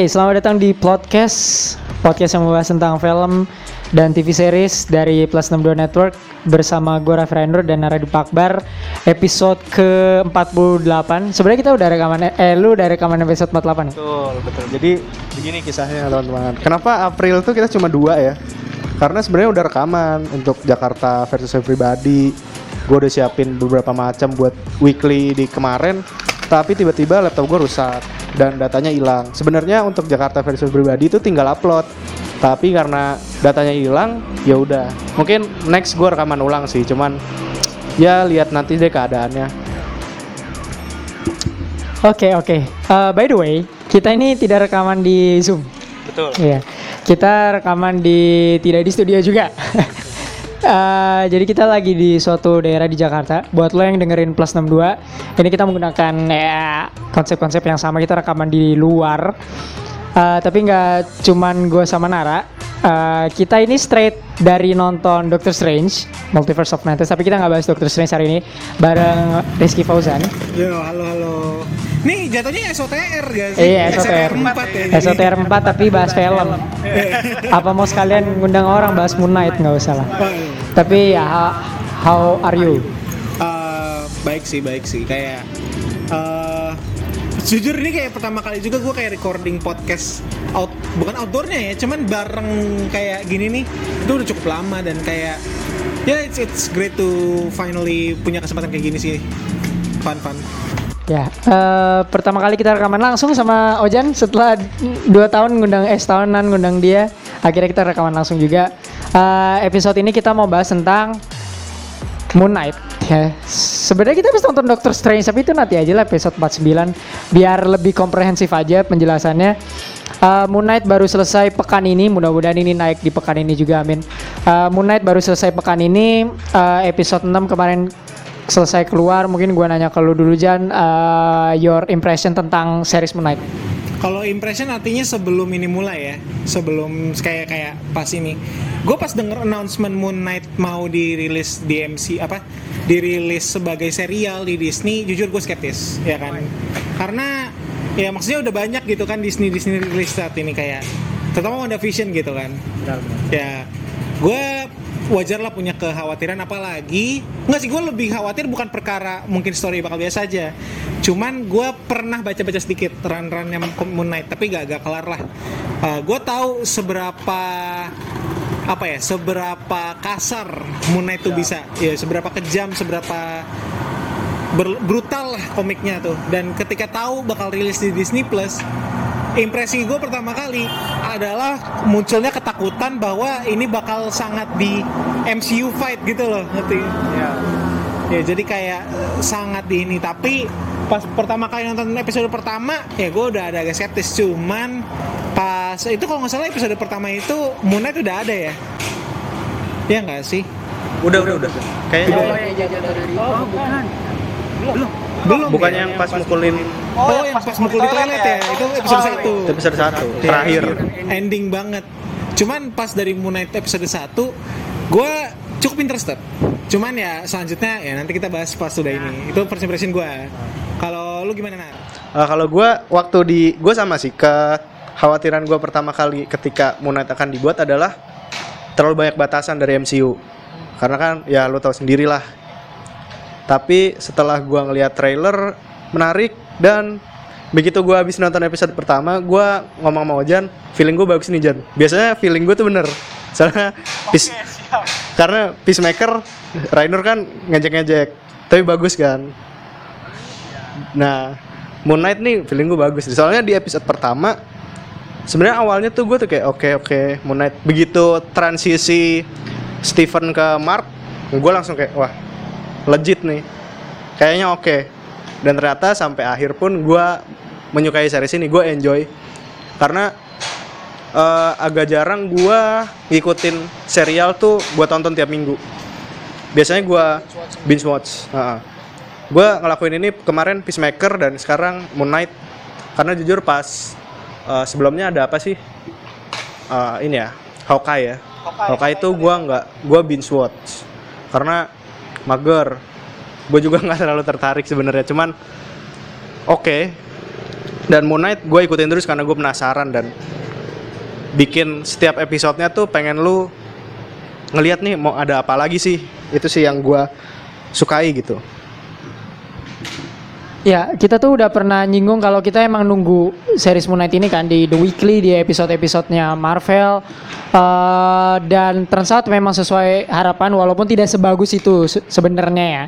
Oke, selamat datang di podcast podcast yang membahas tentang film dan TV series dari Plus 62 Network bersama gue Raffi Rainer dan Naradi Pakbar episode ke-48 sebenarnya kita udah rekaman eh lu udah rekaman episode 48 ya? Betul, betul. Jadi begini kisahnya teman-teman. Kenapa April tuh kita cuma dua ya? Karena sebenarnya udah rekaman untuk Jakarta versus Everybody. Gue udah siapin beberapa macam buat weekly di kemarin. Tapi tiba-tiba laptop gue rusak dan datanya hilang. Sebenarnya untuk Jakarta versus Everybody itu tinggal upload. Tapi karena datanya hilang, ya udah. Mungkin next gue rekaman ulang sih. Cuman ya lihat nanti deh keadaannya. Oke, oke. Eh, by the way, kita ini tidak rekaman di Zoom. Betul. Iya. Kita rekaman di tidak di studio juga. Eh, jadi kita lagi di suatu daerah di Jakarta. Buat lo yang dengerin Plus 62, ini kita menggunakan ya konsep-konsep yang sama. Kita rekaman di luar. Eh, tapi nggak cuman gue sama Nara. Eh, kita ini straight dari nonton Doctor Strange, Multiverse of Madness. Tapi kita nggak bahas Doctor Strange hari ini. Bareng Rizky Fauzan. Yo, halo halo. Nih jatuhnya SOTR guys. Iya, SOTR. 4 ya. SOTR 4 tapi bahas film. Apa mau sekalian ngundang orang bahas Moon Knight nggak usah lah. Tapi ya how, are you? Eh, baik sih, baik sih. Kayak eh jujur ini kayak pertama kali juga gue kayak recording podcast out bukan outdoornya ya, cuman bareng kayak gini nih. Itu udah cukup lama dan kayak ya it's, it's great to finally punya kesempatan kayak gini sih. Fun fun. Ya, eh, pertama kali kita rekaman langsung sama Ojan setelah dua tahun ngundang eh setahunan ngundang dia. Akhirnya kita rekaman langsung juga. Eh, episode ini kita mau bahas tentang Moon Knight. Ya, sebenarnya kita bisa nonton Doctor Strange tapi itu nanti aja lah episode 49 biar lebih komprehensif aja penjelasannya. Eh, Moon Knight baru selesai pekan ini, mudah-mudahan ini naik di pekan ini juga, amin. Eh, Moon Knight baru selesai pekan ini, eh, episode 6 kemarin selesai keluar. Mungkin gua nanya ke lu dulu Jan, eh, your impression tentang series Moon Knight. Kalau impression artinya sebelum ini mulai ya, sebelum kayak kayak pas ini, gue pas denger announcement Moon Knight mau dirilis di MC apa, dirilis sebagai serial di Disney, jujur gue skeptis, ya kan? Karena ya maksudnya udah banyak gitu kan Disney Disney rilis saat ini kayak, terutama WandaVision gitu kan. Ya, gue wajar lah punya kekhawatiran apalagi nggak sih gue lebih khawatir bukan perkara mungkin story bakal biasa aja. Cuman gue pernah baca-baca sedikit run-run yang Moon Knight tapi gak agak kelar lah. Gue tahu seberapa apa ya seberapa kasar Moon Knight tuh bisa. Ya seberapa kejam seberapa ber- brutal lah komiknya tuh. Dan ketika tahu bakal rilis di Disney Plus impresi gue pertama kali adalah munculnya ketakutan bahwa ini bakal sangat di MCU fight gitu loh ngerti? Ya jadi kayak sangat di ini. Tapi pas pertama kali nonton episode pertama ya gue udah ada agak skeptis. Cuman pas itu kalau nggak salah episode pertama itu Moon Knight udah ada ya? Ya nggak sih? Udah, udah, udah. Kayaknya belum. Bukan ya? yang pas mukulin Oh, yang pas mukul di toilet ya, itu episode 1 episode satu. Terakhir. ending banget. Cuman pas dari Knight episode 1 gue cukup interested. Cuman ya selanjutnya ya nanti kita bahas pas sudah ini. Itu first impression gue kalau lu gimana Nar? Eh, kalau gue waktu di gue sama sih kekhawatiran gue pertama kali ketika Moon Knight akan dibuat adalah terlalu banyak batasan dari MCU karena kan ya lo tahu sendiri lah tapi setelah gue ngeliat trailer menarik dan begitu gue habis nonton episode pertama gue ngomong sama Ojan feeling gue bagus nih Jan biasanya feeling gue tuh bener soalnya peace- karena peacemaker Rainer kan ngejek-ngejek tapi bagus kan Nah, Moon Knight nih feeling gue bagus. Soalnya di episode pertama sebenarnya awalnya tuh gue tuh kayak oke oke Moon Knight. Begitu transisi Stephen ke Mark, gue langsung kayak wah legit nih. Kayaknya oke. Dan ternyata sampai akhir pun gue menyukai series ini, gue enjoy karena eh, agak jarang gue ngikutin serial tuh gue tonton tiap minggu. Biasanya gue binge watch. Gue ngelakuin ini kemarin Peacemaker dan sekarang Moon Knight. Karena jujur pas eh, sebelumnya ada apa sih? Eh, ini ya, Hawkeye ya. Hawkeye itu gue nggak, gue binge watch karena mager. Gue juga nggak terlalu tertarik sebenarnya. Cuman oke, dan Moon Knight gue ikutin terus karena gue penasaran dan bikin setiap episodenya tuh pengen lu ngelihat nih mau ada apa lagi sih itu sih yang gue sukai gitu Ya, kita tuh udah pernah nyinggung kalau kita emang nunggu series Moon Knight ini kan di The Weekly di episode-episodenya Marvel Eh, dan turns out memang sesuai harapan walaupun tidak sebagus itu se- sebenarnya ya.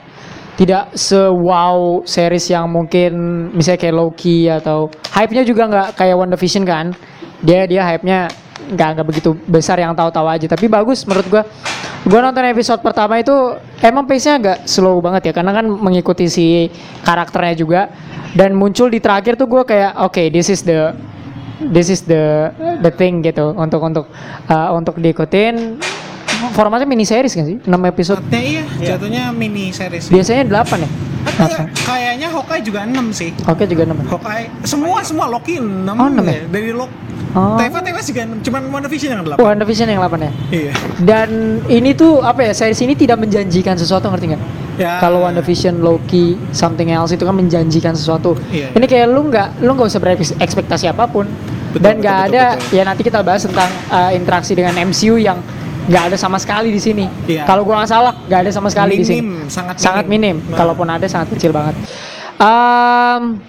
Tidak se-wow series yang mungkin misalnya kayak Loki atau hype-nya juga nggak kayak WandaVision kan. Dia dia hype-nya nggak nggak begitu besar yang tahu-tahu aja tapi bagus menurut gua gua nonton episode pertama itu emang pace-nya agak slow banget ya karena kan mengikuti si karakternya juga. Dan muncul di terakhir tuh gua kayak oke this is the this is the the thing gitu. Untuk untuk uh, untuk diikutin. Formatnya mini series kan sih? 6 episode. Artinya iya, jatuhnya mini series. biasanya 8 ya? Kayak- Kayaknya Hawkeye juga 6 sih. oke juga 6 Hawkeye semua semua Loki 6 Oh, enam ya? Dari Loki. Oh. Teva Teva juga 6, cuman WandaVision yang 8. WandaVision yang 8 ya Iya. dan ini tuh apa ya series ini tidak menjanjikan sesuatu ngerti nggak Ya. kalau WandaVision Loki something else itu kan menjanjikan sesuatu Iya, ini kayak lu nggak lu nggak usah berekspektasi apa pun Betul, dan nggak ada betul, betul. ya nanti kita bahas tentang uh, interaksi dengan MCU yang nggak ada sama sekali di sini Iya. kalau gua nggak salah nggak ada sama sekali di sini Minim, sangat sangat minim, minim. Nah. kalaupun ada sangat kecil banget um,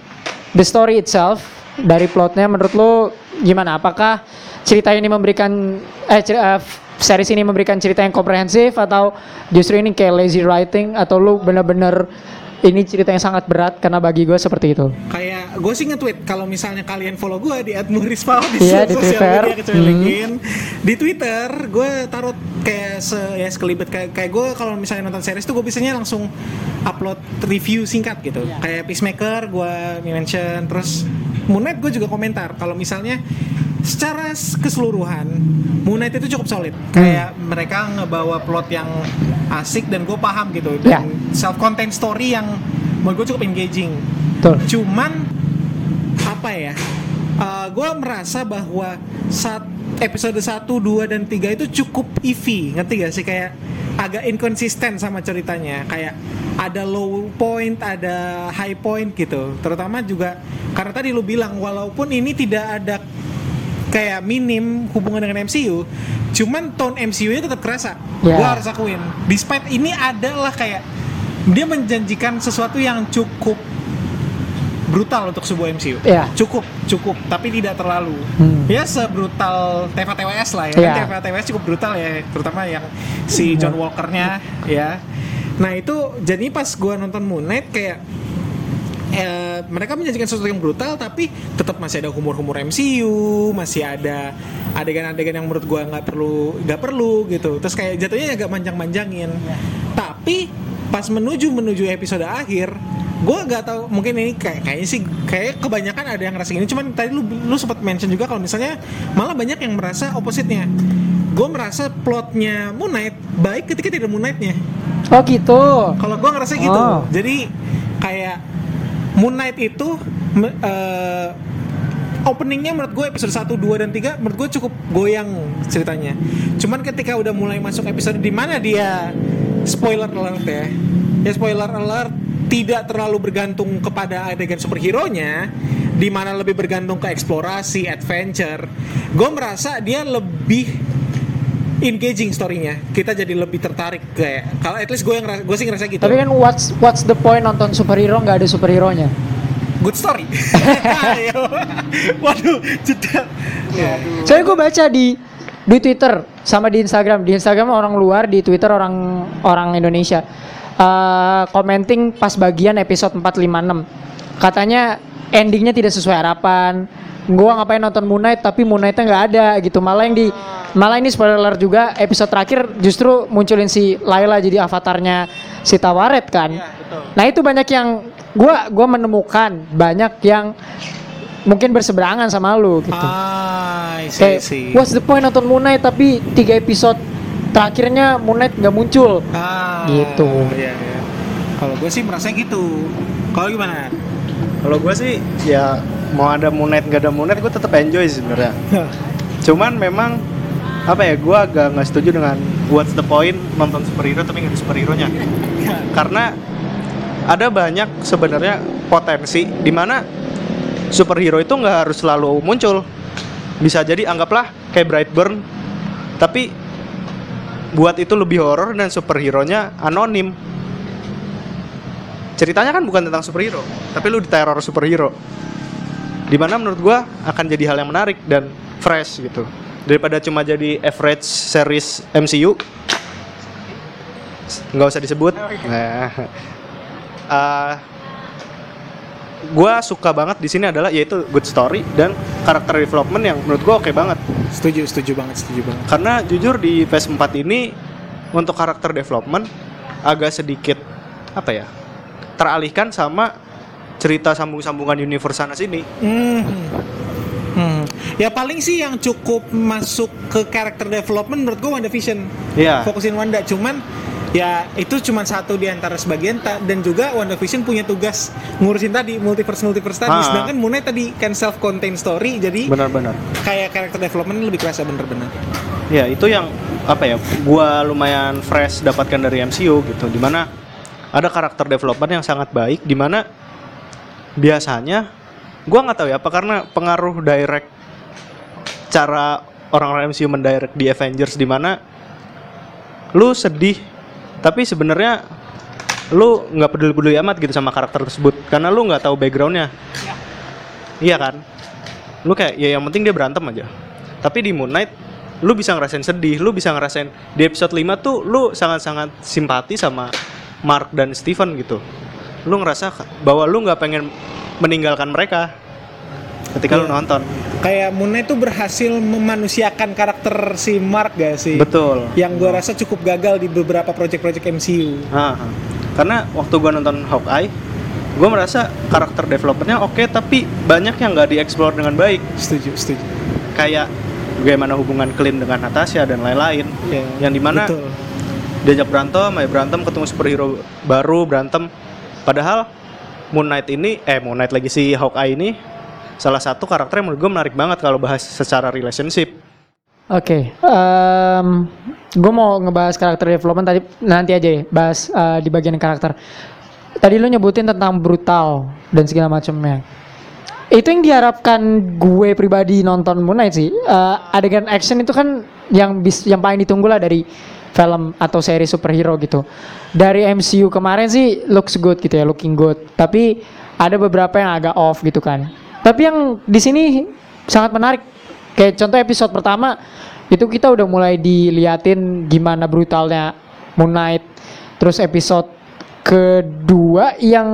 the story itself dari plotnya menurut lu gimana apakah cerita ini memberikan eh cer- eh, series ini memberikan cerita yang komprehensif atau justru ini kayak lazy writing atau lu bener-bener ini cerita yang sangat berat karena bagi gue seperti itu Kayak gue sih nge-tweet kalau misalnya kalian follow gue di @murisfal di Iya, di sosial Twitter. media Hmm. LinkedIn. Di Twitter gue taruh kayak se ya sekelibet kayak kayak gue kalau misalnya nonton series tuh gue biasanya langsung upload review singkat gitu. Iya. Kayak Peacemaker gue mention terus Moon Knight gue juga komentar kalau misalnya secara keseluruhan Moon Knight itu cukup solid. Hmm. Kayak mereka ngebawa plot yang asik dan gue paham gitu dan self contained story yang menurut gue cukup engaging. Betul. Cuman apa ya? Gue merasa bahwa saat episode 1, 2 dan 3 itu cukup EV, ngerti gak sih kayak agak inkonsisten sama ceritanya. Kayak ada low point, ada high point gitu. Terutama juga karena tadi lu bilang walaupun ini tidak ada kayak minim hubungan dengan MCU, cuman tone MCU-nya tetap kerasa. Ya. Gua harus akuin. Despite ini adalah kayak dia menjanjikan sesuatu yang cukup brutal untuk sebuah MCU. Iya. Cukup, cukup, tapi tidak terlalu. Hmm. Ya sebrutal TVA TWS lah ya. Iya. Kan TVA TWS cukup brutal ya, terutama yang si John Walker-nya ya. Nah, itu jadi pas gua nonton Moon Knight kayak eh, mereka menjanjikan sesuatu yang brutal tapi tetap masih ada humor-humor MCU, masih ada adegan-adegan yang menurut gua nggak perlu nggak perlu gitu. Terus kayak jatuhnya agak manjang-manjangin. Tapi pas menuju menuju episode akhir gue gak tahu mungkin ini kayak kayaknya sih kayak kebanyakan ada yang ngerasa gini cuman tadi lu lu sempat mention juga kalau misalnya malah banyak yang merasa opposite-nya gue merasa plotnya Moon Knight baik ketika tidak Moon Knight-nya Oh gitu. kalau gua ngerasa gitu. Oh. Jadi kayak Moon Knight itu eh, openingnya menurut gue episode 1, 2 dan 3 menurut gue cukup goyang ceritanya. Cuman ketika udah mulai masuk episode di mana dia spoiler alert ya. Ya spoiler alert tidak terlalu bergantung kepada adegan superhero-nya di mana lebih bergantung ke eksplorasi, adventure. Gue merasa dia lebih engaging story-nya. Kita jadi lebih tertarik kayak kalau at least gue yang gue sih ngerasa gitu. Tapi kan what's what's the point nonton superhero nggak ada superhero-nya? good story. Waduh, jeda. Ya. Saya gue baca di di Twitter sama di Instagram. Di Instagram orang luar, di Twitter orang orang Indonesia. Eh, commenting pas bagian episode 456. Katanya endingnya tidak sesuai harapan. Gua ngapain nonton Moon Knight tapi Moon Knight-nya nggak ada gitu. Malah yang di malah ini spoiler juga episode terakhir justru munculin si Layla jadi avatarnya si Tawaret kan. Nah, itu banyak yang gua gua menemukan banyak yang mungkin berseberangan sama lu gitu. Ah, see, Kayak, see. what's the point nonton Moon Knight tapi tiga episode terakhirnya Moon Knight nggak muncul. Ah, Gitu. Iya, iya. Kalau gue sih merasa gitu. Kalau gimana? Kalau gue sih ya mau ada Moon Knight nggak ada Moon Knight gue tetap enjoy sebenarnya. Cuman memang apa ya gue agak nggak setuju dengan what's the point nonton superhero tapi nggak ada superhero nya. Karena ada banyak sebenarnya potensi di mana superhero itu nggak harus selalu muncul bisa jadi anggaplah kayak Brightburn tapi buat itu lebih horor dan superhero-nya anonim. Ceritanya kan bukan tentang superhero tapi lu diteror superhero. Di mana menurut gua akan jadi hal yang menarik dan fresh gitu. Daripada cuma jadi average series MCU nggak usah disebut. Nah. Eh, gua suka banget di sini adalah yaitu good story dan karakter development yang menurut gua oke banget Setuju, setuju banget, setuju banget. karena jujur di PS4 ini untuk karakter development agak sedikit apa ya teralihkan sama cerita sambung-sambungan universe sana sini Hmm. Hmm. Ya paling sih yang cukup masuk ke karakter development menurut gue WandaVision. Iya. Fokusin Wanda, cuman ya itu cuma satu di antara sebagian dan juga WandaVision punya tugas ngurusin tadi multiverse multiverse tadi. Ah. Sedangkan Moon Knight tadi kan self contained story jadi benar-benar kayak karakter development lebih kerasa bener-bener. ya itu yang apa ya gua lumayan fresh dapatkan dari MCU gitu di mana ada karakter development yang sangat baik di mana biasanya gua nggak tahu ya apa karena pengaruh direct cara orang-orang MCU mendirect di Avengers di mana lu sedih tapi sebenarnya lu nggak peduli-peduli amat gitu sama karakter tersebut. Karena lu nggak tahu backgroundnya. Iya. Kan? Lu kayak ya yang penting dia berantem aja. Tapi di Moon Knight lu bisa ngerasain sedih lu bisa ngerasain di episode 5 tuh lu sangat-sangat simpati sama Mark dan Steven gitu. Lu ngerasa bahwa lu nggak pengen meninggalkan mereka ketika lu Iya. nonton Kayak Moon Knight tuh berhasil memanusiakan karakter si Mark gak sih? betul Yang gue rasa cukup gagal di beberapa project-project MCU. Ah. karena waktu gua nonton Hawkeye gue merasa karakter developmentnya oke tapi banyak yang nggak dieksplor dengan baik Setuju, setuju. kayak bagaimana hubungan Clint dengan Natasha dan lain-lain Ya, yang di mana betul. diajak berantem, ayo berantem ketemu superhero baru berantem. Padahal Moon Knight ini, eh Moon Knight lagi si Hawkeye ini salah satu karakter yang menurut gue menarik banget kalau bahas secara relationship. Oke, gue mau ngebahas karakter development tadi nanti aja ya, bahas eh, di bagian karakter. Tadi lu nyebutin tentang brutal dan segala macamnya. Itu yang diharapkan gue pribadi nonton Moon Knight sih. Eh, adegan action itu kan yang bis, yang paling ditunggu lah dari film atau seri superhero gitu. Dari MCU kemarin sih looks good gitu ya, looking good. Tapi ada beberapa yang agak off gitu kan. Tapi yang di sini sangat menarik. Kayak contoh episode pertama itu kita udah mulai diliatin gimana brutalnya Moon Knight. Terus episode kedua yang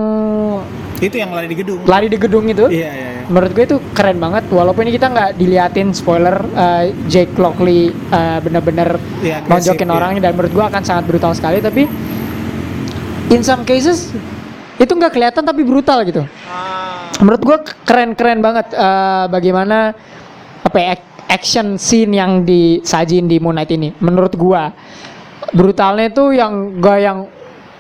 Itu yang lari di gedung. lari di gedung itu Iya, iya, iya. menurut gue itu keren banget walaupun ini kita nggak diliatin spoiler eh, Jake Lockley eh, bener-bener Iya, agresif, nonjokin iya. orangnya dan menurut gue akan sangat brutal sekali tapi in some cases itu nggak kelihatan tapi brutal gitu menurut gue keren-keren banget eh, bagaimana apa ya, ac- action scene yang disajin di Moon Knight ini menurut gue brutalnya itu yang gak yang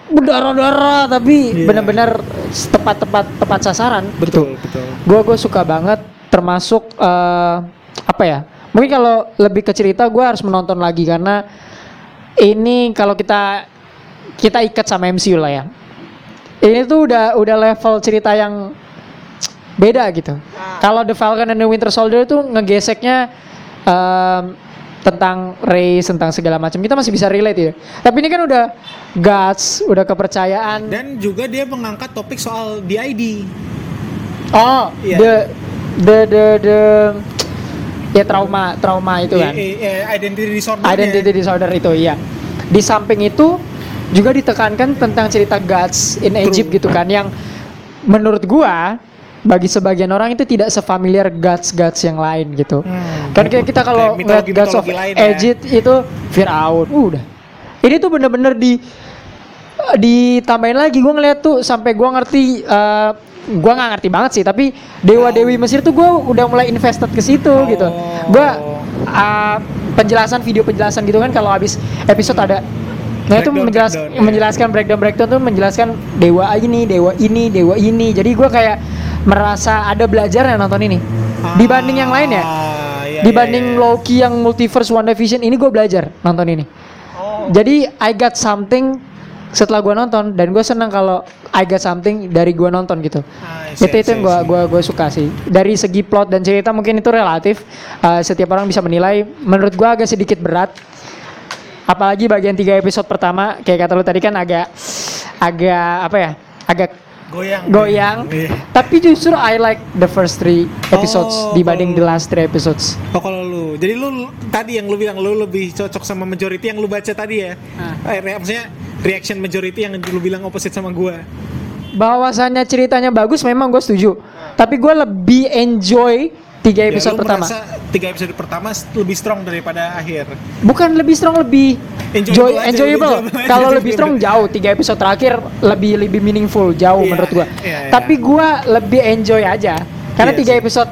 berdarah-darah tapi Iya. benar-benar tepat-tepat tepat sasaran gitu Betul, betul. gue gue suka banget termasuk eh, apa ya mungkin kalau lebih ke cerita gue harus menonton lagi karena ini kalau kita kita ikat sama MCU lah ya ini tuh udah udah level cerita yang beda gitu kalau The Falcon and the Winter Soldier tuh ngegeseknya em, tentang race tentang segala macam kita masih bisa relate ya tapi ini kan udah guts udah kepercayaan Dan juga dia mengangkat topik soal DID. Oh, Iya. the the the the ya trauma trauma itu kan. I- i- identity disorder. Identity disorder itu iya. Di samping itu juga ditekankan tentang cerita gods in Egypt gitu kan yang menurut gua bagi sebagian orang itu tidak sefamiliar gods gods yang lain gitu. Hmm. Kan kayak kita kalau ngeliat gods of ya. Egypt itu Firaun, udah. Ini tuh bener-bener di ditambahin lagi gue ngeliat tuh sampai gue ngerti eh gue nggak ngerti banget sih tapi dewa dewi Mesir tuh gue udah mulai invested ke situ gitu gue uh, penjelasan video penjelasan gitu kan kalau habis episode ada nah itu Breakdown, menjelas breakdown, ya. menjelaskan breakdown breakdown tuh menjelaskan dewa ini dewa ini dewa ini jadi gue kayak merasa ada belajar ya nonton ini dibanding yang lain ya Ah, iya, dibanding iya, iya. Loki yang multiverse WandaVision ini gue belajar nonton ini Oh. jadi I got something setelah gue nonton dan gue senang kalau I got something dari gua nonton gitu. Ah, see, itu itu yang see, gua gua suka sih. Dari segi plot dan cerita mungkin itu relatif. Uh, setiap orang bisa menilai. Menurut gua agak sedikit berat. Apalagi bagian tiga episode pertama kayak kata lu tadi kan agak agak apa ya? Agak Goyang. goyang. Iya. Tapi justru I like the first three episodes Oh, dibanding the last three episodes. Oh kalau lu, jadi lu tadi yang lu bilang lu lebih cocok sama majority yang lu baca tadi ya? Ah. Eh, maksudnya reaction majority yang lu bilang opposite sama gua. Bahwasannya ceritanya bagus memang gue setuju. Tapi gue lebih enjoy tiga Ya, episode lu pertama. tiga episode pertama lebih strong daripada akhir. Bukan lebih strong lebih Enjoyable joy, enjoyable. enjoyable. Kalau lebih strong jauh tiga episode terakhir lebih lebih meaningful jauh Iya, menurut gua. iya, iya. Tapi gua lebih enjoy aja karena Iya tiga sih. episode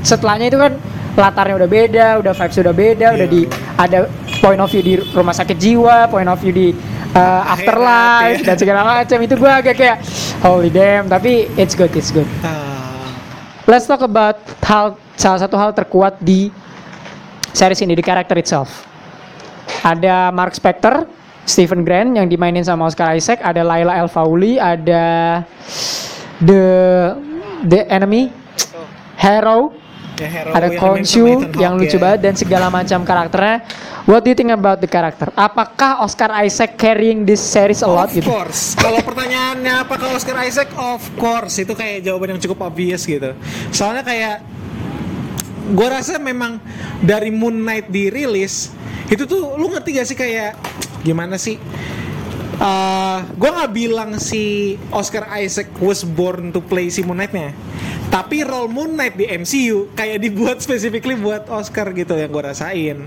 setelahnya itu kan latarnya udah beda, udah vibes udah beda, Iya. udah di ada point of view di rumah sakit jiwa, point of view di uh, afterlife iya. dan segala macam itu gua agak kayak holy damn tapi it's good it's good. Ah, Let's talk about hal salah satu hal terkuat di series ini di character itself. Ada Mark Spector, Stephen Grant yang dimainin sama Oscar Isaac, ada Laila El Fauli, ada the the enemy Hero, ada Hawke yang lucu ya. banget dan segala macam karakternya. What do you think about the character? Apakah Oscar Isaac carrying this series a lot Of gitu? course. Kalau pertanyaannya apa kalau Oscar Isaac? Of course. Itu kayak jawaban yang cukup obvious gitu. Soalnya kayak gue rasa memang dari Moon Knight dirilis itu tuh lu ngerti gak sih kayak gimana sih? Uh, gue nggak bilang si Oscar Isaac was born to play si Moon Knight-nya tapi role Moon Knight di MCU kayak dibuat specifically buat Oscar gitu yang gue rasain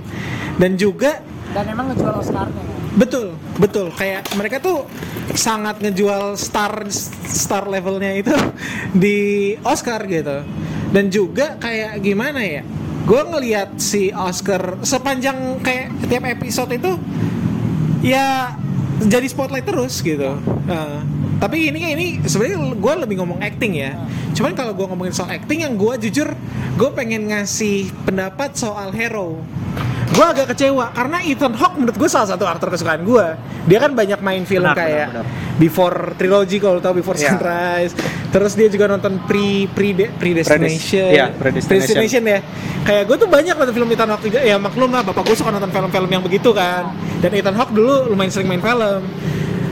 dan juga Dan emang ngejual Oscarnya. Betul, betul. Kayak mereka tuh sangat ngejual star star levelnya itu di Oscar gitu. Dan juga kayak gimana ya? Gue ngelihat si Oscar sepanjang kayak tiap episode itu ya jadi spotlight terus gitu. Nah, tapi ini ini sebenarnya gue lebih ngomong acting ya. Cuman kalau gue ngomongin soal acting yang gue jujur gue pengen ngasih pendapat soal hero. Gue agak kecewa karena Ethan Hawke menurut gue salah satu aktor kesukaan gue. Dia kan banyak main film Benar, kayak benar, Before Trilogy kalau tau Before Iya. Sunrise. Terus dia juga nonton Pre Pre Predestination. Predest- iya, Predestination. ya. Kayak gue tuh banyak nonton film Ethan Hawke juga. Ya maklum lah, bapak gue suka nonton film-film yang begitu kan. Dan Ethan Hawke dulu lumayan sering main film.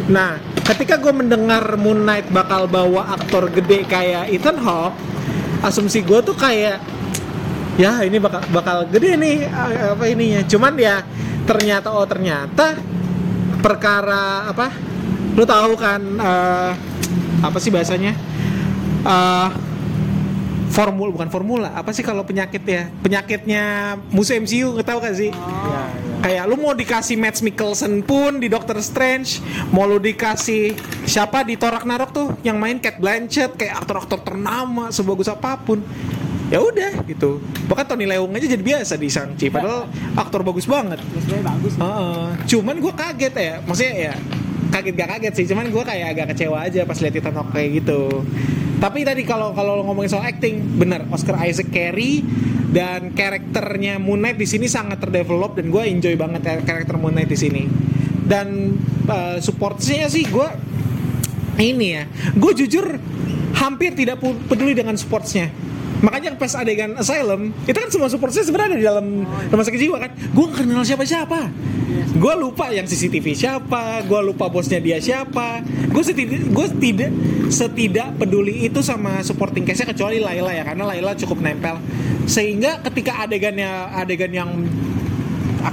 Nah, ketika gue mendengar Moon Knight bakal bawa aktor gede kayak Ethan Hawke, asumsi gue tuh kayak ya ini bakal bakal gede nih eh, apa ininya. Cuman ya ternyata oh ternyata perkara apa? Lu tahu kan eh, apa sih bahasanya? Eh formula bukan formula apa sih kalau penyakit ya penyakitnya musuh MCU nggak tahu gak sih kayak lu mau dikasih Matt Mikkelsen pun di Doctor Strange mau lu dikasih siapa di Thor Ragnarok tuh yang main Kate Blanchett kayak aktor-aktor ternama sebagus apa pun. Ya udah gitu. Bahkan Tony Leung aja jadi biasa di Shang-Chi padahal aktor bagus banget. Bagus. Heeh. cuman gue kaget ya maksudnya ya kaget gak kaget sih cuman gue kayak agak kecewa aja pas lihat Hawke kayak gitu tapi tadi kalau kalau ngomongin soal acting bener Oscar Isaac carry dan karakternya Moon Knight di sini sangat terdevelop dan gue enjoy banget ya karakter Moon Knight di sini. Dan uh, supportnya sih gue ini ya gue jujur hampir tidak peduli dengan sportsnya makanya pas adegan asylum itu kan semua supportnya sebenarnya di dalam rumah sakit jiwa kan. Gue gak kenal siapa siapa gue lupa yang CCTV siapa gue lupa bosnya dia siapa. Gue setidak gue tidak setidak peduli itu sama supporting case-nya kecuali Laila ya karena Laila cukup nempel. Sehingga ketika adegannya adegan yang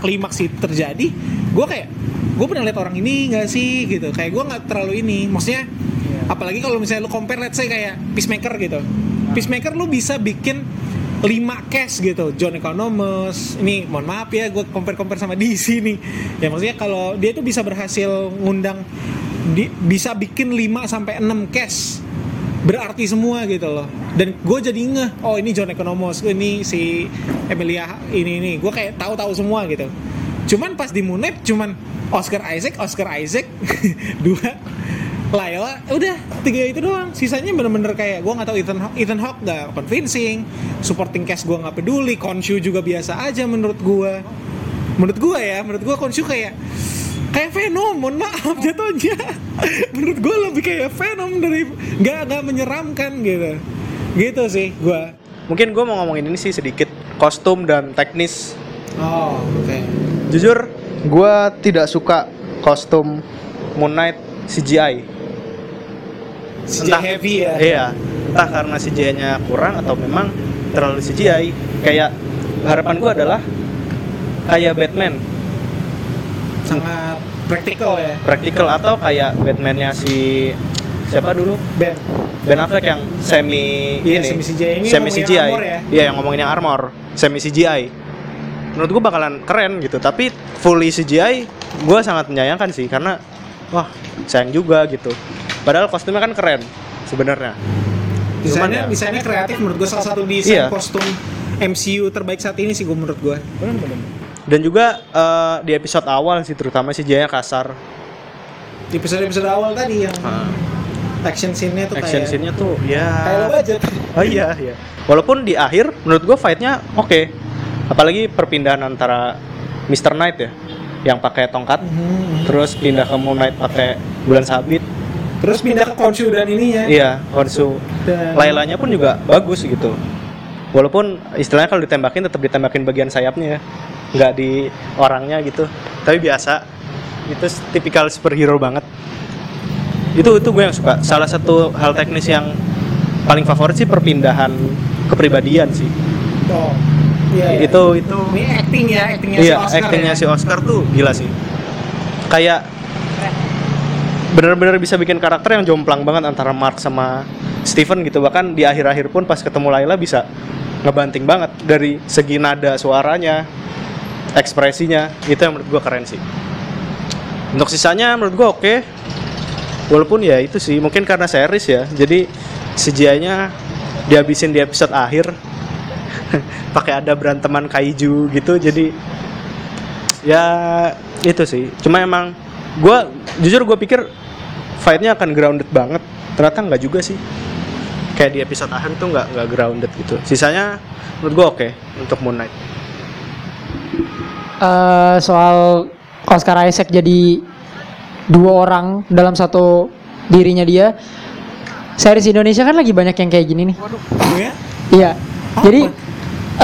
klimaks itu terjadi gue kayak gue pernah lihat orang ini nggak sih gitu. Kayak gue nggak terlalu ini. Maksudnya apalagi kalau misalnya lu compare let's say kayak peacemaker gitu peacemaker lu bisa bikin 5 case gitu. John Economos ini mohon maaf ya gue compare compare sama DC nih. Ya maksudnya kalau dia tuh bisa berhasil ngundang di- bisa bikin 5 sampai 6 case. Berarti semua gitu loh. Dan gue jadi ngeh oh ini John Economos ini si Emilia ini ini. Gue kayak tahu-tahu semua gitu. Cuman pas di Knight cuman Oscar Isaac Oscar Isaac dua Laila udah tiga itu doang. Sisanya bener-bener kayak gue nggak tahu Ethan Hawke, Ethan Hawke nggak convincing supporting cast gue nggak peduli Khonshu juga biasa aja menurut gue menurut gue ya menurut gue Khonshu kayak kayak Venom mohon maaf jatuhnya. Menurut gue lebih kayak Venom dari nggak nggak menyeramkan gitu. Gitu sih gue Mungkin gue mau ngomongin ini sih sedikit kostum dan teknis. oh oke. Jujur, gue tidak suka kostum Moon Knight CGI. CGI Entah- heavy ya Iya, entah karena CGI-nya kurang atau memang terlalu CGI. Kayak harapan gue adalah kayak Batman, sangat praktikal ya praktikal atau kayak Batman-nya si siapa dulu? Ben Ben Affleck yang semi Iya, ini, semi CGI. Ini semi CGI. armor ya? Iya, yang ngomongin yang armor, semi CGI. Menurut gue bakalan keren gitu, tapi fully CGI gue sangat menyayangkan sih karena wah sayang juga gitu. Padahal kostumnya kan keren sebenarnya. Desainnya ya. desainnya kreatif menurut gue salah satu desain Iya. kostum MCU terbaik saat ini sih gue menurut gue Dan juga eh, di episode awal sih terutama CGI-nya kasar. di episode episode awal tadi yang action scene-nya tuh Action kayak scene-nya tuh ya kayak low budget Oh iya, iya. Walaupun di akhir menurut gue fight-nya oke. Apalagi perpindahan antara Mr. Knight ya yang pakai tongkat Mhm. terus pindah ke Moon Knight pakai bulan sabit. Terus pindah ke Khonshu dan ininya Iya, Honsu. dan Lailanya pun juga bagus gitu. Walaupun istilahnya kalau ditembakin tetap ditembakin bagian sayapnya ya. Nggak di orangnya gitu. Tapi biasa. Itu tipikal superhero banget. Itu itu gue yang suka. Salah satu hal teknis yang paling favorit sih perpindahan kepribadian sih. oh, iya, iya. Itu itu ini acting ya actingnya iya, si Oscar actingnya ya. si Oscar tuh gila sih. Kayak bener-bener bisa bikin karakter yang jomplang banget antara Mark sama Steven gitu. Bahkan di akhir-akhir pun pas ketemu Layla bisa ngebanting banget dari segi nada suaranya, ekspresinya. Itu yang menurut gua keren sih. Untuk sisanya menurut gua oke. Walaupun ya itu sih mungkin karena series ya. Jadi CGI-nya dihabisin di episode akhir. Pakai ada beranteman kaiju gitu. Jadi ya itu sih cuma emang gua jujur gue pikir fightnya akan grounded banget ternyata nggak juga sih kayak di episode akhir tuh nggak nggak grounded gitu sisanya menurut gue oke untuk Moon Knight Eh, soal Oscar Isaac jadi dua orang dalam satu dirinya dia. Series Indonesia kan lagi banyak yang kayak gini nih. Waduh, ya? Iya. Jadi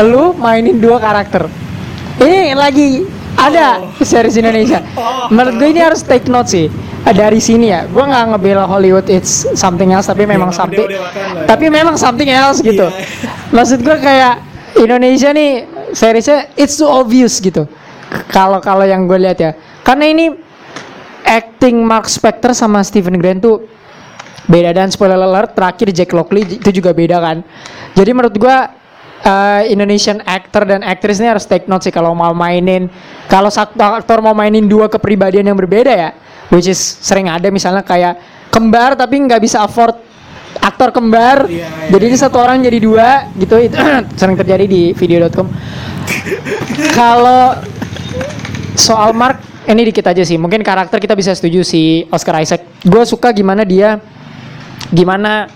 lu mainin dua karakter. Ini lagi ada series Indonesia. Menurut gue ini harus take note sih dari sini ya. Gue nggak ngebela Hollywood it's something else tapi memang memang something. Tapi memang something else gitu. Iya. Maksud gue kayak Indonesia nih seriesnya it's too obvious gitu. Kalau kalau yang gue lihat ya. Karena ini acting Mark Spector sama Stephen Grant tuh beda dan spoiler alert terakhir Jack Lockley itu juga beda kan jadi menurut gua eh, Indonesian actor dan aktris ini harus take note sih kalau mau mainin kalau satu aktor mau mainin dua kepribadian yang berbeda ya which is sering ada misalnya kayak kembar tapi nggak bisa afford aktor kembar. Iya, iya, jadi ini satu orang jadi dua gitu. Itu sering terjadi di video.com kalau soal Mark ini dikit aja sih. Mungkin karakter kita bisa setuju si Oscar Isaac. Gue suka gimana dia gimana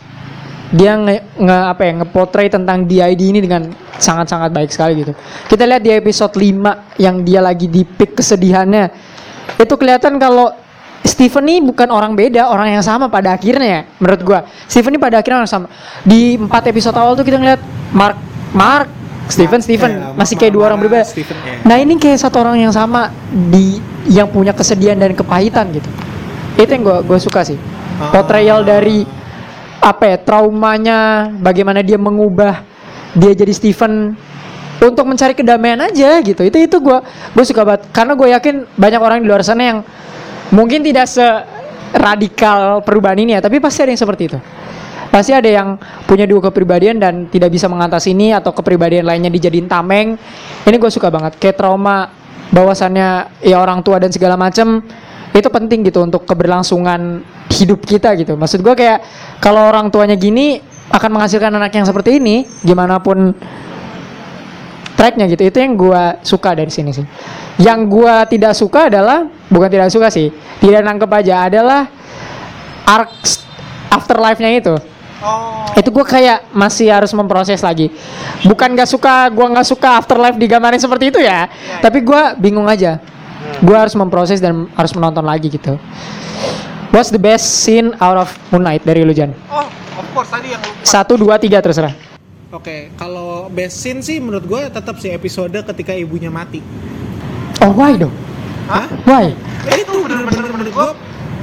dia nge, nge apa ya ngepotray tentang DID ini dengan sangat-sangat baik sekali gitu kita lihat di episode 5 yang dia lagi di peak kesedihannya itu kelihatan kalau Steven ini bukan orang beda, orang yang sama pada akhirnya ya, menurut gua. Steven ini pada akhirnya orang sama. Di empat episode awal tuh kita ngeliat Mark, Mark, Steven, Steven Ya, masih kayak dua orang berbeda. Steven, ya. Nah ini kayak satu orang yang sama di yang punya kesedihan dan kepahitan gitu. Itu yang gua gua suka sih. Ah. Portrayal dari apa ya traumanya, bagaimana dia mengubah dia jadi Steven untuk mencari kedamaian aja gitu. Itu itu gua gue suka banget karena gue yakin banyak orang di luar sana yang mungkin tidak se radikal perubahan ini ya, tapi pasti ada yang seperti itu. Pasti ada yang punya dua kepribadian dan tidak bisa mengatasi ini atau kepribadian lainnya dijadiin tameng. Ini gue suka banget. Kayak trauma bahwasannya ya orang tua dan segala macam itu penting gitu untuk keberlangsungan hidup kita gitu. Maksud gue kayak kalau orang tuanya gini akan menghasilkan anak yang seperti ini, gimana pun tracknya gitu. Itu yang gua suka dari sini sih. Yang gua tidak suka adalah bukan tidak suka sih tidak nangkep aja adalah arc afterlife-nya itu. Oh. itu gua kayak masih harus memproses lagi. Bukan gak suka gua nggak suka afterlife digambarin seperti itu ya tapi gua bingung aja gue harus memproses dan harus menonton lagi gitu what's the best scene out of Moon Knight dari lu Jan Oh, of course tadi yang lu satu dua tiga terserah Oke, kalau best scene sih menurut gue tetap sih episode ketika ibunya mati. oh why dong Hah? why Ya itu bener-bener menurut gue,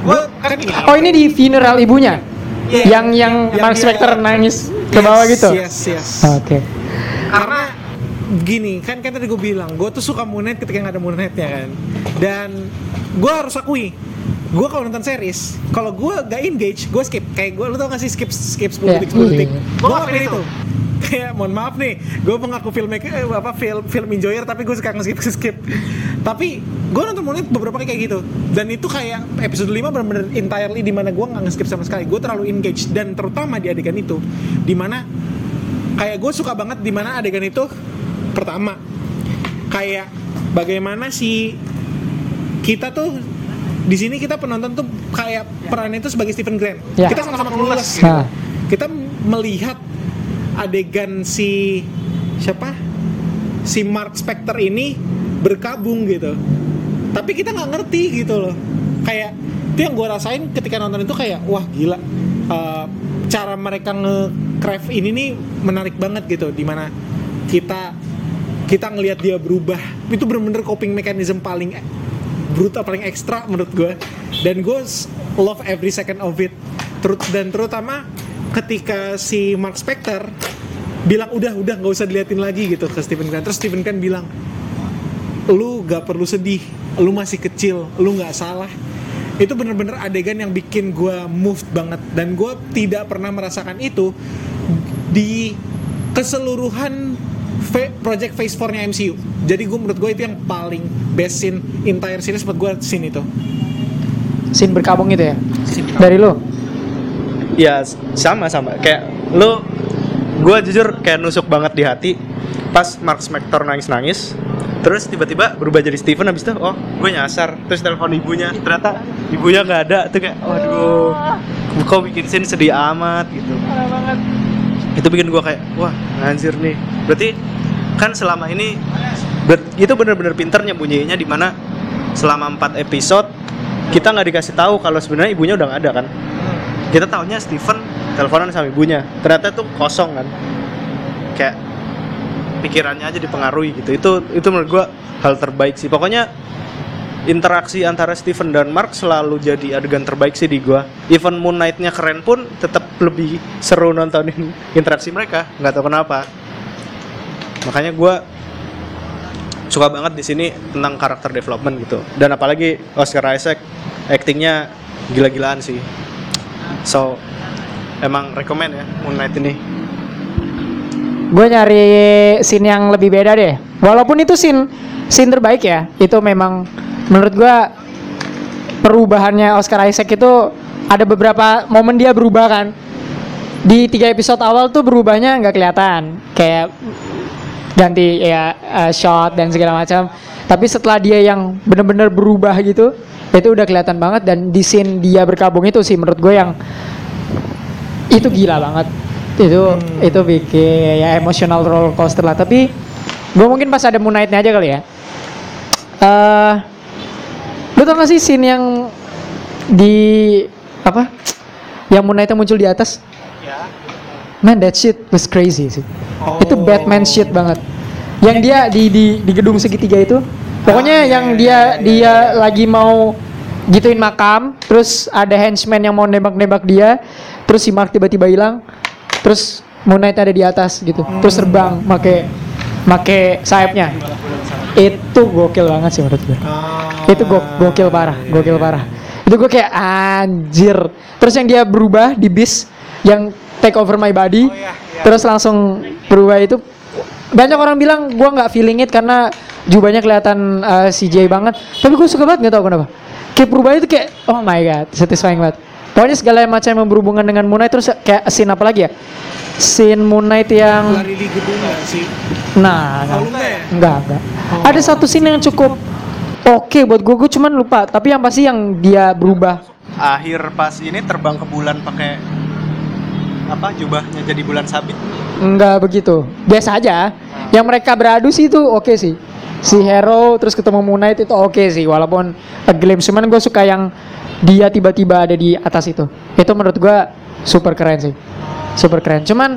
gue kan ini. oh ini di funeral ibunya Iya. yang yang Yang Mark Spector nangis ke Yes, bawah gitu Yes, yes. oke Karena gini, kan kan tadi gue bilang, gue tuh suka Moon Knight ketika nggak ada Moon Knight-nya kan. Dan gue harus akui, gue kalau nonton series, kalau gue gak engage, gue skip. Kayak gue, lu tau gak sih skip skip 10 Iya. detik 10 detik. Iya. Gue ngapain itu? Kayak mohon maaf nih, gue mengaku filmmaker, eh, apa film film enjoyer tapi gue suka nge-skip skip. Tapi gue nonton Moon Knight beberapa kali kayak gitu. Dan itu kayak episode 5 benar-benar entirely di mana gue nggak nge-skip sama sekali. Gue terlalu engage dan terutama di adegan itu, di mana kayak gue suka banget di mana adegan itu pertama kayak bagaimana si kita tuh di sini kita penonton tuh kayak perannya itu sebagai Stephen Grant. Ya. kita sama-sama clueless gitu. Nah. kita melihat adegan si siapa? Si Mark Spector ini berkabung gitu. Tapi kita nggak ngerti gitu loh. Kayak itu yang gue rasain ketika nonton itu kayak wah gila. Eh, cara mereka nge-craft ini nih menarik banget gitu. Di mana kita kita ngelihat dia berubah. Itu bener-bener coping mechanism paling brutal paling ekstra menurut gue dan gue love every second of it. Terut dan terutama ketika si Mark Spector bilang udah udah nggak usah diliatin lagi gitu ke Stephen Grant. Terus Stephen Grant bilang lu gak perlu sedih. Lu masih kecil. Lu nggak salah. Itu bener-bener adegan yang bikin gue moved banget. Dan gue tidak pernah merasakan itu di keseluruhan project Phase 4 nya MCU jadi gue menurut gue itu yang paling best scene entire series buat gue scene itu. Scene berkabung itu ya? Dari lu? Ya sama sama. Kayak lu gue jujur kayak nusuk banget di hati. Pas Mark Spector nangis nangis terus tiba-tiba berubah jadi Steven habis itu oh gue nyasar. Terus telepon ibunya ternyata ibunya nggak ada. Tuh kayak waduh kok bikin scene sedih amat gitu. Itu bikin gue kayak wah anjir nih. Berarti kan selama ini itu bener-bener pinter nyembunyiinnya di mana selama 4 episode kita nggak dikasih tahu kalau sebenarnya ibunya udah nggak ada kan? Kita taunya Steven teleponan sama ibunya. Ternyata tuh kosong kan? Kayak pikirannya aja dipengaruhi gitu. Itu itu menurut gua hal terbaik sih. Pokoknya interaksi antara Steven dan Mark selalu jadi adegan terbaik sih di gua. Even Moon Knight-nya keren pun tetap lebih seru nontonin interaksi mereka. Nggak tahu kenapa makanya gua suka banget di sini tentang karakter development gitu. Dan apalagi Oscar Isaac actingnya gila-gilaan sih. So emang rekomend ya Knight ini. Gue nyari scene yang lebih beda deh. Walaupun itu scene scene terbaik ya. Itu memang menurut gue perubahannya Oscar Isaac itu ada beberapa momen dia berubah kan. Di tiga episode awal tuh berubahnya nggak kelihatan. Kayak ganti ya uh, shot dan segala macam. Tapi setelah dia yang bener-bener berubah gitu itu udah kelihatan banget dan di scene dia berkabung itu sih menurut gue yang itu gila banget. Itu itu bikin ya emotional roller coaster lah. Tapi gue mungkin pas ada Moon Knight-nya aja kali ya. Eh lu tau gak sih scene yang di apa? Yang Moon Knight-nya muncul di atas? Man that shit was crazy sih itu Batman shit banget. Yang dia di di di gedung segitiga itu pokoknya yang dia dia lagi mau gituin makam terus ada henchman yang mau nembak-nembak dia terus si Mark tiba-tiba hilang terus Moon Knight ada di atas gitu terus terbang make make sayapnya. Itu gokil banget sih menurut gue. Itu go gokil parah gokil parah. Itu gue kayak anjir. Terus yang dia berubah di bis yang take over my body terus langsung berubah itu banyak orang bilang gue nggak feeling it karena jubahnya kelihatan uh, CJ banget. Tapi gue suka banget nggak tahu kenapa. Kayak berubah itu kayak oh my god satisfying banget. Pokoknya segala macam yang berhubungan dengan Moon Knight terus kayak scene apa lagi ya? Scene Moon Knight yang lari di gedung nggak sih? Nah oh, enggak ya? Enggak, enggak. ada satu scene yang cukup oke buat gue gue cuman lupa. Tapi yang pasti yang dia berubah. Akhir pas ini terbang ke bulan pakai apa jubahnya jadi bulan sabit? Enggak begitu. Biasa aja. Yang mereka beradu sih itu oke sih. si hero terus ketemu Moon Knight itu oke sih walaupun a glimpse. Cuman gue suka yang dia tiba-tiba ada di atas itu. Itu menurut gue super keren sih. Super keren. Cuman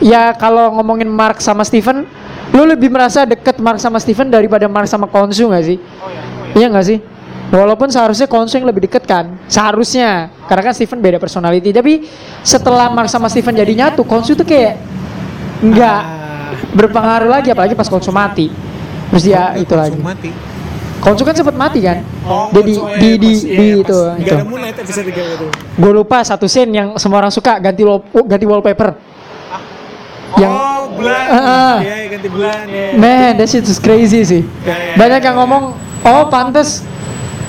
ya kalau ngomongin Mark sama Steven lu lebih merasa deket Mark sama Steven daripada Mark sama Konsu gak sih? Iya nggak sih Walaupun seharusnya Konsu yang lebih deket kan Seharusnya Karena kan Steven beda personality Tapi setelah Mark sama Steven jadi nyatu Konsu tuh kayak Nggak Ah, berpengaruh lagi Apalagi pas Konsu mati Terus dia itu lagi mati. Konsu kan sempat mati kan Oh, Dia di, soalnya di, di, iya, di itu, itu. ada Moonlight episode 3 itu. Gue lupa satu scene yang semua orang suka Ganti, wall, ganti wallpaper Yang- oh, bulan. Ah, ah. Iya, iya, ganti bulan ya. Man, that shit is crazy sih. Ya, ya, Banyak ya, yang ya. ngomong, oh pantes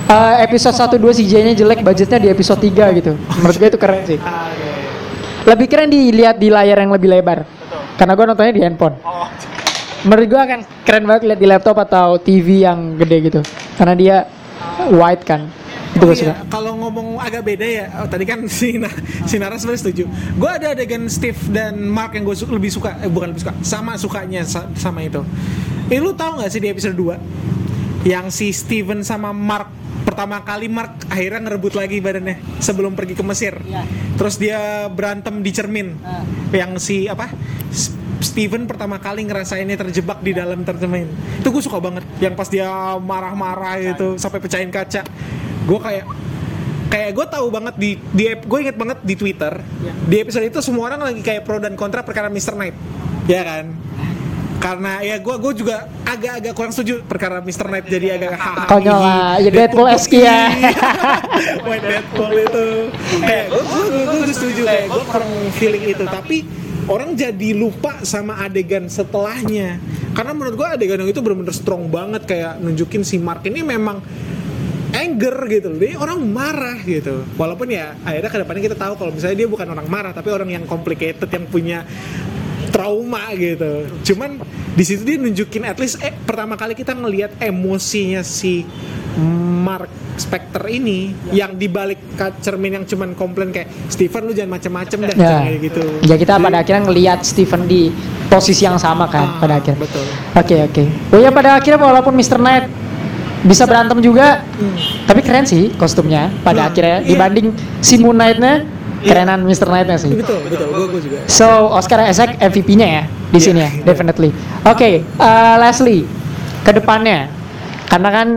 uh, episode 1 2 CJ-nya jelek, budgetnya di episode 3 gitu. Menurut gue itu keren sih. Ah. Lebih keren dilihat di layar yang lebih lebar. Karena gue nontonnya di handphone. Oh, Menurut gue akan keren banget lihat di laptop atau TV yang gede gitu. Karena dia wide kan. Itu Oh iya, kalau ngomong agak beda ya, oh, tadi kan si, Na, si Nara sebenarnya setuju. Gue ada adegan Steve dan Mark yang gue lebih suka, eh, bukan lebih suka, sama sukanya sa- sama itu. Eh lu tahu nggak sih di episode 2 yang si Steven sama Mark pertama kali Mark akhirnya ngerebut lagi badannya sebelum pergi ke Mesir. Iya. Terus dia berantem di cermin. Ah. Yang si apa? Steven pertama kali ngerasainnya terjebak di dalam cermin. Itu gue suka banget. Yang pas dia marah-marah gitu sampai pecahin kaca. Gue kayak kayak gue tahu banget di di gue inget banget di Twitter di episode itu semua orang lagi kayak pro dan kontra perkara Mr. Knight ya kan karena ya gue gue juga agak-agak kurang setuju perkara Mr. Knight jadi agak hahaha Konyol lah, ya Deadpool esque ya. White Deadpool itu kayak gue gue gue setuju kayak gue kurang feeling itu tapi orang jadi lupa sama adegan setelahnya karena menurut gue adegan yang itu benar-benar strong banget kayak nunjukin si Mark ini memang anger gitu loh. Dia orang marah gitu. Walaupun ya akhirnya ke depannya kita tahu kalau misalnya dia bukan orang marah tapi orang yang complicated yang punya trauma gitu. Cuman di situ dia nunjukin at least eh, pertama kali kita ngelihat emosinya si Mark Specter ini yang dibalik cermin yang cuman komplain kayak Steven lu jangan macem-macem dah Ya. kayak gitu. Ya kita Jadi- pada akhirnya ngelihat Steven di posisi yang sama kan Ah, pada akhirnya. betul. Oke oke. Oh ya pada akhirnya walaupun Mr. Knight bisa berantem juga, tapi keren sih kostumnya pada Hmm, akhirnya iya. dibanding si Moon Knight-nya kerenan Mr. Knight-nya sih. Betul, betul. Gue gue juga. So Oscar Isaac MVP-nya ya di Iya, sini ya, iya. definitely. Oke, uh, Leslie, ke depannya, karena kan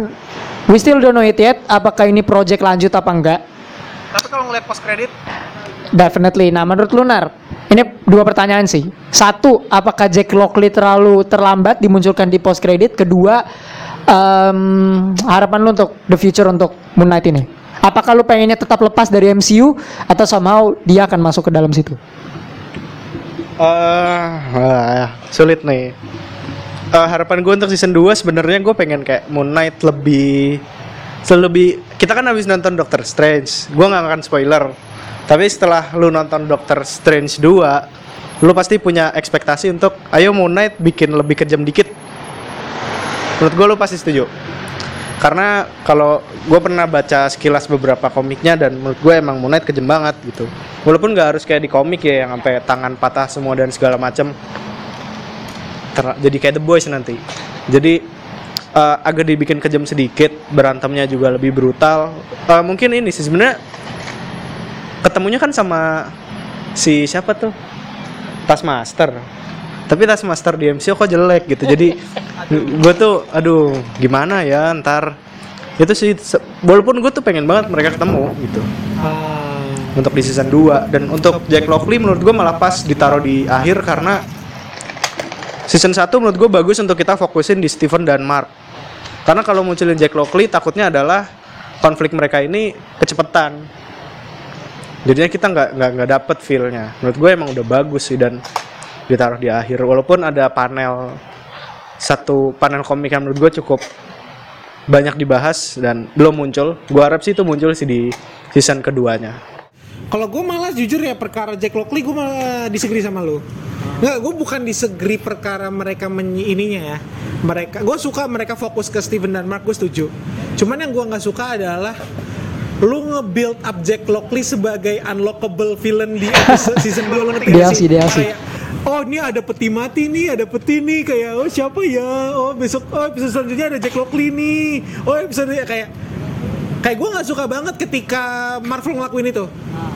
we still don't know it yet, apakah ini project lanjut apa enggak? Tapi kalau ngeliat post credit, Definitely. Nah, menurut Lunar, ini dua pertanyaan sih. Satu, apakah Jack Lockley terlalu terlambat dimunculkan di post credit? Kedua, em, harapan lu untuk the future untuk Moon Knight ini? Apakah lu pengennya tetap lepas dari MCU atau somehow dia akan masuk ke dalam situ? eh wah, sulit nih. Eh, harapan gue untuk season 2 sebenarnya gue pengen kayak Moon Knight lebih lebih kita kan habis nonton Doctor Strange. Gue nggak akan spoiler. Tapi setelah lu nonton Doctor Strange 2, lu pasti punya ekspektasi untuk ayo Moon Knight bikin lebih kejam dikit. Menurut gue lu pasti setuju. Karena kalau gue pernah baca sekilas beberapa komiknya dan menurut gue emang Moon Knight kejam banget gitu. Walaupun nggak harus kayak di komik ya yang sampai tangan patah semua dan segala macam. Ter- jadi kayak The Boys nanti. Jadi eh, agak dibikin kejam sedikit, berantemnya juga lebih brutal. Eh, mungkin ini sih sebenarnya ketemunya kan sama si siapa tuh? Taskmaster. Tapi Taskmaster di MCU kok jelek gitu. Jadi gue tuh aduh gimana ya ntar. Itu sih walaupun gue tuh pengen banget mereka ketemu gitu. Ah, untuk di season 2 dan untuk Jack Lockley menurut gue malah pas ditaruh di akhir karena season 1 menurut gue bagus untuk kita fokusin di Steven dan Mark. Karena kalau munculin Jack Lockley takutnya adalah konflik mereka ini kecepatan jadinya kita nggak nggak nggak dapet feelnya. Menurut gue emang udah bagus sih dan ditaruh di akhir walaupun ada panel satu panel komik yang menurut gue cukup banyak dibahas dan belum muncul gue harap sih itu muncul sih di season keduanya Kalau gue malah jujur ya perkara Jack Lockley gue malah disagree sama lu. Nggak, gue bukan disagree perkara mereka menyi ininya ya. Mereka, gue suka mereka fokus ke Steven dan Mark, gue setuju. Cuman yang gue nggak suka adalah lu nge-build up Jack Lockley sebagai unlockable villain di episode season 2 lo ngerti DLC. Kayak oh ini ada peti mati nih ada peti nih. Kayak oh siapa ya? Oh besok oh episode selanjutnya ada Jack Lockley nih. Oh episode kayak kayak gue nggak suka banget ketika Marvel ngelakuin itu.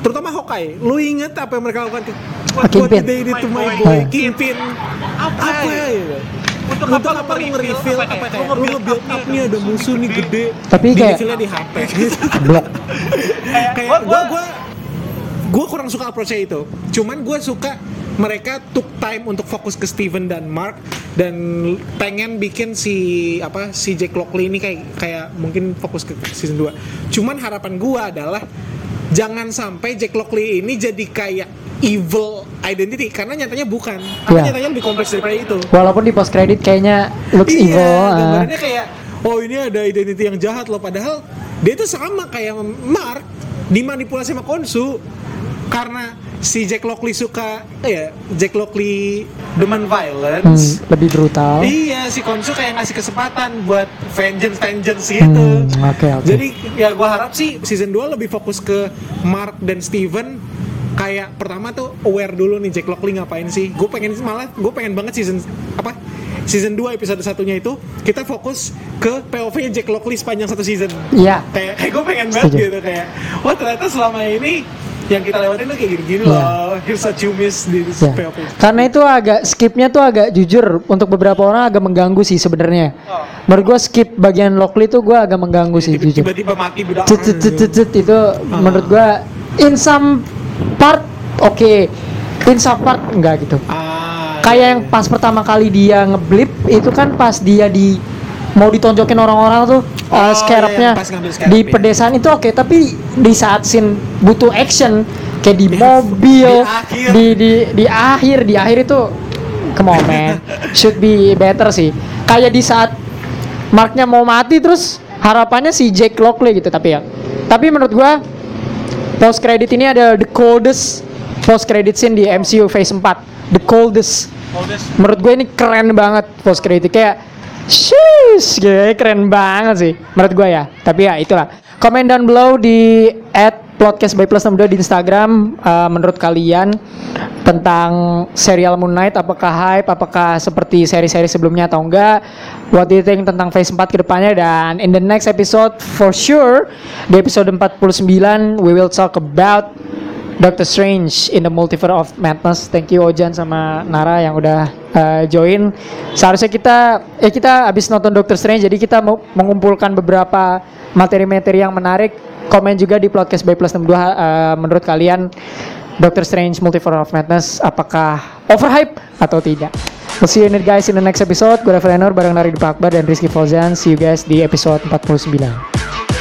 Terutama Hawkeye. Lu inget apa yang mereka lakukan? What, what did they do to my boy Kingpin. Apa, ya? ya? Untuk, apa, lu nge-reveal? apa, kayak lu nge-build up nih ada musuh nih gede. Tapi kayak- di HP Blok. kayak gue gue gue kurang suka approach itu. Cuman gue suka mereka took time untuk fokus ke Steven dan Mark dan pengen bikin si apa si Jack Lockley ini kayak kayak mungkin fokus ke season 2 cuman harapan gue adalah jangan sampai Jack Lockley ini jadi kayak evil identity karena nyatanya bukan karena Iya. nyatanya lebih kompleks daripada itu Walaupun di post credit kayaknya looks iya, evil. ah. gambarannya kayak oh ini ada identity yang jahat loh padahal dia itu sama kayak Mark dimanipulasi sama Konsu karena si Jack Lockley suka ya Jack Lockley demen Hmm, violence lebih brutal. Iya, si Konsu kayak ngasih kesempatan buat vengeance vengeance gitu. Hmm, oke, oke. Jadi ya gua harap sih season 2 lebih fokus ke Mark dan Steven kayak pertama tuh aware dulu nih Jack Lockley ngapain sih. Gue pengen malah gue pengen banget season apa? Season 2 episode satunya itu kita fokus ke POV-nya Jack Lockley sepanjang satu season. Iya. Kayak, kayak gue pengen banget Setuju. gitu kayak wah ternyata selama ini yang kita lewatin tuh kayak gini-gini Iya. loh. Here's you miss di Ya. POV. Karena itu agak skipnya tuh agak jujur untuk beberapa orang agak mengganggu sih sebenarnya. Oh. Menurut gue skip bagian Lockley tuh gue agak mengganggu sih jujur. Tiba-tiba mati bedak. Cet, cet, cet, cet, cet, itu menurut gue in some part oke, in some part enggak gitu. Ah, Kayak yang pas pertama kali dia ngeblip itu kan pas dia di mau ditonjokin orang-orang tuh uh, Oh, scarab-nya iya, di iya. pedesaan itu oke tapi di saat scene butuh action kayak di Di- mobil di akhir. di di di akhir di akhir itu come on man should be better sih. Kayak di saat Marknya mau mati terus harapannya si Jake Lockley gitu tapi ya. Tapi menurut gua post credit ini ada the coldest post credit scene di MCU Phase 4 the coldest. Menurut gue ini keren banget post credit kayak Sheesh, gitu, keren banget sih menurut gue ya. Tapi ya itulah. Komen down below di podcast by plus 62 di Instagram eh, menurut kalian tentang serial Moon Knight apakah hype, apakah seperti seri-seri sebelumnya atau enggak? What do you think tentang Phase 4 ke depannya dan in the next episode for sure di episode 49 we will talk about Doctor Strange in the Multiverse of Madness. Thank you Ojan sama Nara yang udah uh, join. Seharusnya kita ya kita habis nonton Doctor Strange jadi kita mau mengumpulkan beberapa materi-materi yang menarik. Komen juga di podcast by plus 62 uh, menurut kalian Doctor Strange Multiverse of Madness apakah overhype atau tidak. We'll see you in it guys in the next episode. Gue Revenor bareng Nari Dupa Akbar dan Rizky Fauzan. See you guys di episode 49.